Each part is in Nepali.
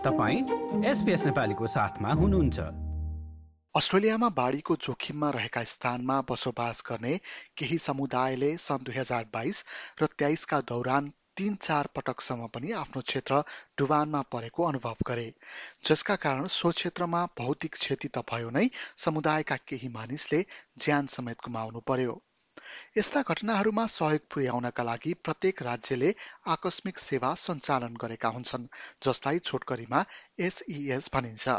तपाईँ एसपिएस नेपालीको साथमा हुनुहुन्छ। अस्ट्रेलियामा बाढीको जोखिममा रहेका स्थानमा बसोबास गर्ने केही समुदायले सन् दुई हजार बाइस र तेइसका दौरान तीन चार पटकसम्म पनि आफ्नो क्षेत्र डुबानमा परेको अनुभव गरे। जसका कारण सो क्षेत्रमा भौतिक क्षति त भयो नै समुदायका केही मानिसले ज्यान समेत गुमाउनु पर्यो। यस्ता घटनाहरूमा सहयोग पुर्याउनका लागि प्रत्येक राज्यले आकस्मिक सेवा सञ्चालन गरेका हुन्छन् जसलाई छोटकरीमा एसइएस भनिन्छ।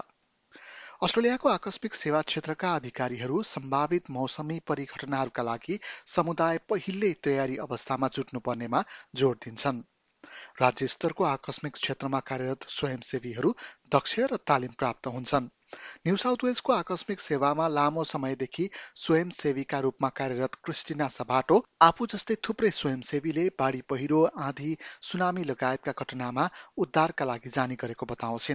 अस्ट्रेलियाको आकस्मिक सेवा क्षेत्रका अधिकारीहरू सम्भावित मौसमी परिघटनाहरूका लागि समुदाय पहिल्यै तयारी अवस्थामा जुट्नुपर्नेमा जोड दिन्छन्। राज्य स्तरको आकस्मिक क्षेत्रमा कार्यरत स्वयंसेवीहरू दक्ष र तालिम प्राप्त हुन्छन्। निव साउथ वेल्सको आकस्मिक सेवामा लामो समयदेखि स्वयंसेवीका रूपमा कार्यरत क्रिस्टिना सभाटो आफू जस्तै थुप्रै स्वयंसेवीले बाढी पहिरो आधी सुनामी लगायतका घटनामा उद्धारका लागि जाने गरेको बताउँछि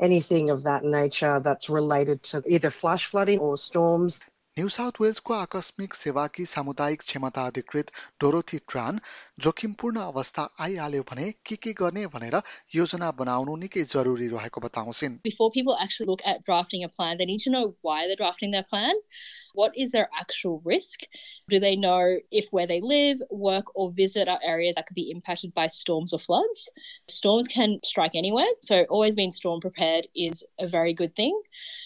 anything of that nature that's related to either flash flooding or storms. New south वेल्सको आकस्मिक सेवाकी सामुदायिक क्षमता अधिकृत डोरोथी ट्रान जोखिमपूर्ण अवस्था आइहाल्यो भने के के गर्ने भनेर योजना बनाउनु निकै जरुरी रहेको बताउँछिन् Before people actually look at drafting a plan, they need to know why they're drafting their plan. What is their actual risk? Do they know if where they live, work, or visit are areas that could be impacted by storms or floods? Storms can strike anywhere, so always being storm prepared is a very good thing.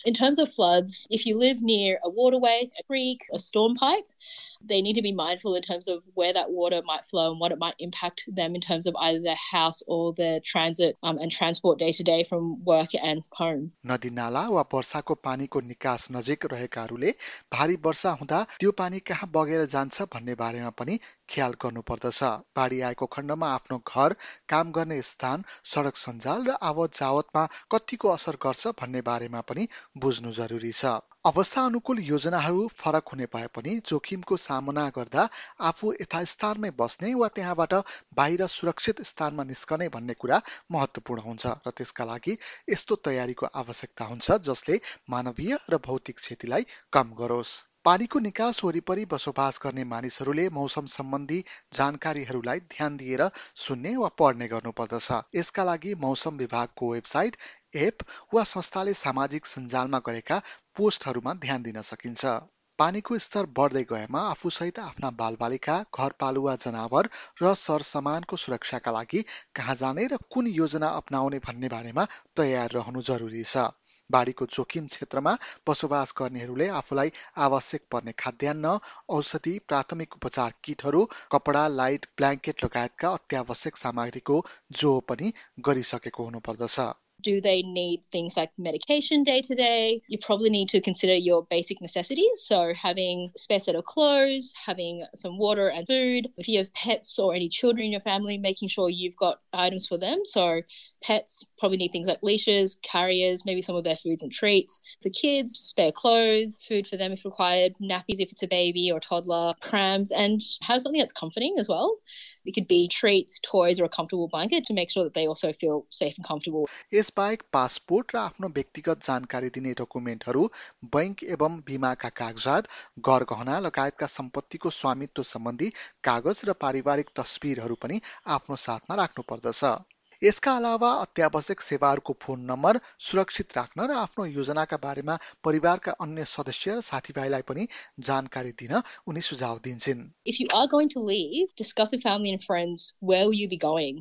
In terms of floods, if you live near a waterway, a creek, a storm pipe, they need to be mindful in terms of where that water might flow and what it might impact them in terms of either their house or their transit um, and transport day to day from work and home. नदी नाला वा वर्षाको पानीको निकास नजिक रहेकाहरूले भारी वर्षा हुँदा त्यो पानी कहाँ बगेर जान्छ भन्ने बारेमा पनि ख्याल गर्नुपर्दछ। बाढी आएको खण्डमा आफ्नो घर काम गर्ने स्थान सडक सञ्जाल र आवत जावतमा कतिको असर गर्छ भन्ने बारेमा पनि बुझ्नु जरुरी छ। अवस्था अनुकूल योजनाहरू फरक हुने भए पनि जोखिमको सामना गर्दा आफू यथास्थानमै बस्ने वा त्यहाँबाट बाहिर सुरक्षित स्थानमा निस्कने भन्ने कुरा महत्त्वपूर्ण हुन्छ र त्यसका लागि यस्तो तयारीको आवश्यकता हुन्छ जसले मानवीय र भौतिक क्षतिलाई कम गरोस्। पानीको निकास वरिपरि बसोबास गर्ने मानिसहरूले मौसम सम्बन्धी जानकारीहरूलाई ध्यान दिएर सुन्ने वा पढ्ने गर्नुपर्दछ। यसका लागि मौसम विभागको वेबसाइट एप वा संस्थाले सामाजिक सञ्जालमा गरेका पोस्टहरूमा ध्यान दिन सकिन्छ। पानीको स्तर बढ्दै गएमा आफूसहित आफ्ना बालबालिका घरपालुवा जनावर र सरसामानको सुरक्षाका लागि कहाँ जाने र कुन योजना अप्नाउने भन्ने बारेमा तयार रहनु जरुरी छ। बाढीको जोखिम क्षेत्रमा बसोबास गर्नेहरूले आफूलाई आवश्यक पर्ने खाद्यान्न औषधि प्राथमिक उपचार किटहरू कपडा लाइट ब्ल्याङ्केट लगायतका अत्यावश्यक सामग्रीको जो पनि गरिसकेको हुनुपर्दछ। Do they need things like medication day to day? You probably need to consider your basic necessities. So, having a spare set of clothes, having some water and food. If you have pets or any children in your family, making sure you've got items for them. So, pets probably need things like leashes, carriers, maybe some of their foods and treats. For kids, spare clothes, food for them if required, nappies if it's a baby or toddler, prams, and have something that's comforting as well. It could be treats, toys, or a comfortable blanket to make sure that they also feel safe and comfortable. यसबाहेक पासपोर्ट र आफ्नो व्यक्तिगत जानकारी दिने डकुमेन्टहरू बैंक एवं बिमाका कागजात गहना लगायतका सम्पत्तिको स्वामित्व सम्बन्धी कागज र पारिवारिक तस्बिरहरू पनि आफ्नो साथमा राख्नु पर्दछ यसका अलावा अत्यावश्यक सेवाहरूको फोन नम्बर सुरक्षित राख्न र आफ्नो योजनाका बारेमा परिवारका अन्य सदस्य र साथीभाइलाई पनि जानकारी दिन उनी सुझाव दिन्छन् If you are going to leave, discuss with family and friends where will you be going.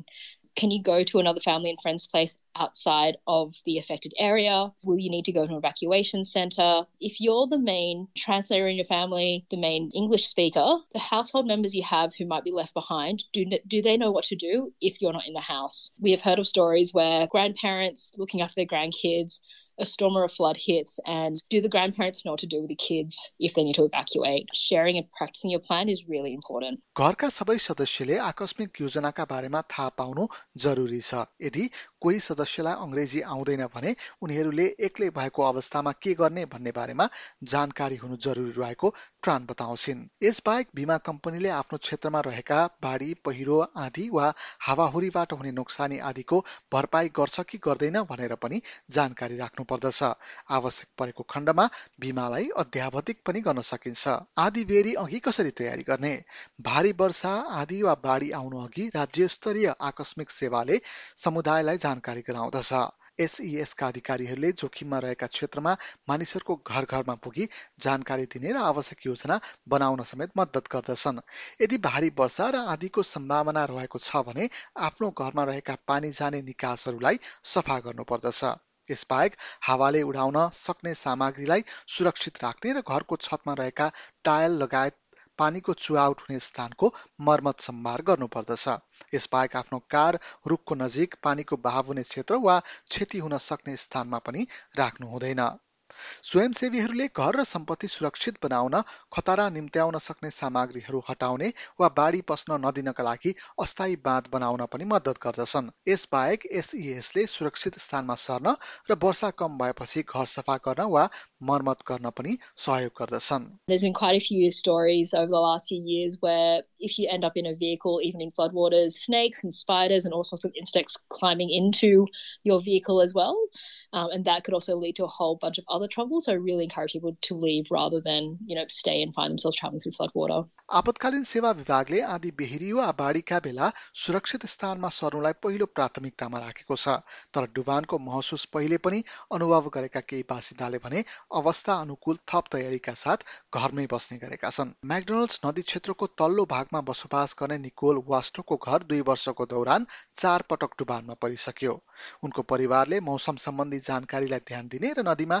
Can you go to another family and friends place outside of the affected area? Will you need to go to an evacuation center? If you're the main translator in your family, the main English speaker, the household members you have who might be left behind, do, do they know what to do if you're not in the house? We have heard of stories where grandparents looking after their grandkids a storm or a flood hits and do the grandparents know what to do with the kids if they need to evacuate? Sharing and practicing your plan is really important. घरका सबै सदस्यले आकस्मिक योजनाका बारेमा थाहा पाउनु जरुरी छ। यदि कोही सदस्यलाई अङ्ग्रेजी आउँदैन भने उनीहरूले एक्लै भएको अवस्थामा के गर्ने भन्ने बारेमा जानकारी हुनु जरुरी रहेको ट्रान बताउँछिन्। यसबाहेक बिमा कम्पनीले आफ्नो क्षेत्रमा रहेका बाढी पहिरो आदि वा हावाहुरीबाट हुने नोक्सानी आदिको भरपाई गर्छ कि गर्दैन भनेर पनि जानकारी राख्नु राख्नुपर्दछ आवश्यक परेको खण्डमा बिमालाई अध्यावधिक पनि गर्न सकिन्छ। आदि बेरी अघि कसरी तयारी गर्ने? भारी वर्षा आदि वा बाढी आउनु अघि राज्य स्तरीय आकस्मिक सेवाले समुदायलाई जानकारी गराउँदछ। एसइएसका अधिकारीहरूले जोखिममा रहेका क्षेत्रमा मानिसहरूको घर घरमा पुगी जानकारी दिने र आवश्यक योजना बनाउन समेत मद्दत गर्दछन्। यदि भारी वर्षा र आदिको सम्भावना रहेको छ भने आफ्नो घरमा रहेका पानी जाने निकासहरूलाई सफा गर्नुपर्दछ। यसबाहेक हावाले उडाउन सक्ने सामग्रीलाई सुरक्षित राख्ने र घरको छतमा रहेका टायल लगायत पानीको चुहाउट हुने स्थानको मर्मत सम्भार गर्नुपर्दछ। यसबाहेक आफ्नो कार रुखको नजिक पानीको बहाव हुने क्षेत्र वा क्षति हुन सक्ने स्थानमा पनि राख्नु हुँदैन। स्वयंसेवीहरूले घर र सम्पत्ति सुरक्षित बनाउन खतरा निम्त्याउन सक्ने सामग्रीहरू हटाउने वा बाढी पस्न नदिनका लागि अस्थायी बाँध बनाउन पनि मद्दत गर्दछन् यसबाहेक एसइएसले सुरक्षित स्थानमा सर्न र वर्षा कम भएपछि घर सफा गर्न वा मर्मत गर्न पनि सहयोग गर्दछन् There's been quite a few stories over the last few years where if you end up in a vehicle, even in floodwaters, snakes and spiders and all sorts of insects climbing into your vehicle as well. Um, and that could also lead to a whole bunch of other trouble. So really encourage people to leave rather than, you know, stay and find themselves traveling through floodwater. आपतकालीन सेवा विभागले आदि बेहिरी वा बाढीका बेला सुरक्षित स्थानमा सर्नुलाई पहिलो प्राथमिकतामा राखेको छ तर डुबानको महसुस पहिले पनि अनुभव गरेका केही बासिन्दाले भने अवस्था अनुकूल थप तयारीका साथ घरमै बस्ने गरेका छन् म्याकडोनल्ड्स नदी क्षेत्रको तल्लो भागमा बसोबास गर्ने निकोल वास्टोको घर दुई वर्षको दौरान चार पटक डुबानमा परिसक्यो उनको परिवारले मौसम सम्बन्धी जानकारीलाई ध्यान दिने र नदीमा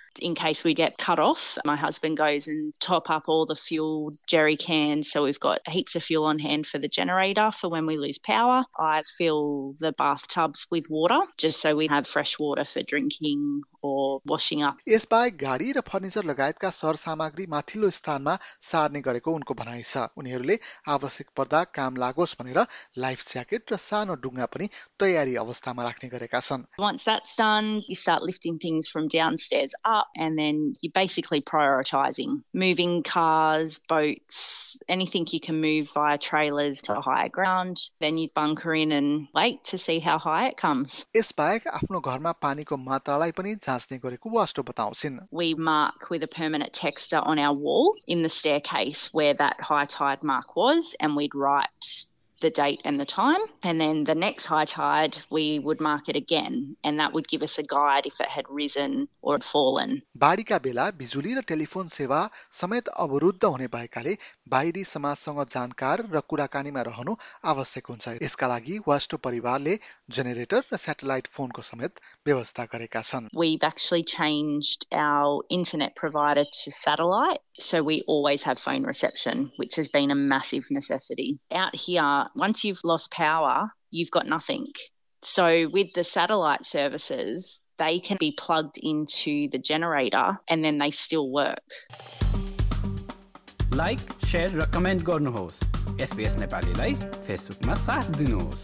in case we get cut off. My husband goes and top up all the fuel jerry cans, so we've got heaps of fuel on hand for the generator for when we lose power. I fill the bathtubs with water just so we have fresh water for drinking or washing up. यसबाहेक गाडी र फर्निचर लगायतका सरसामग्री माथिल्लो स्थानमा सार्ने गरेको उनको भनाइ छ उनीहरूले आवश्यक पर्दा काम लागोस् भनेर लाइफ ज्याकेट र सानो डुङ्गा पनि तयारी अवस्थामा राख्ने गरेका छन् Once that's done, you start lifting things from downstairs up, and then you're basically prioritizing moving cars, boats, anything you can move via trailers to higher ground. Then you bunker in and wait to see how high it comes. यसबाहेक आफ्नो घरमा पानीको मात्रालाई पनि जाँच्ने गरेको वास्टो बताउँछिन् We mark with a permanent texter on our wall in the staircase where that high tide mark was, and we'd write the date and the time. And then the next high tide, we would mark it again, and that would give us a guide if it had risen or had fallen. बाढीका बेला बिजुली र टेलिफोन सेवा समेत अवरुद्ध हुने भएकाले बाहिरी समाजसँग जानकार र कुराकानीमा रहनु आवश्यक हुन्छ यसका लागि वास्टो परिवारले जेनेरेटर र सेटेलाइट फोनको समेत व्यवस्था गरेका छन् We've actually changed our internet provider to satellite, so we always have phone reception, which has been a massive necessity. Out here, once you've lost power, you've got nothing. So with the satellite services, they can be plugged into the generator and then they still work. Like share र कमेन्ट गर्नुहोस् एसपिएस नेपालीलाई फेसबुकमा साथ दिनुहोस्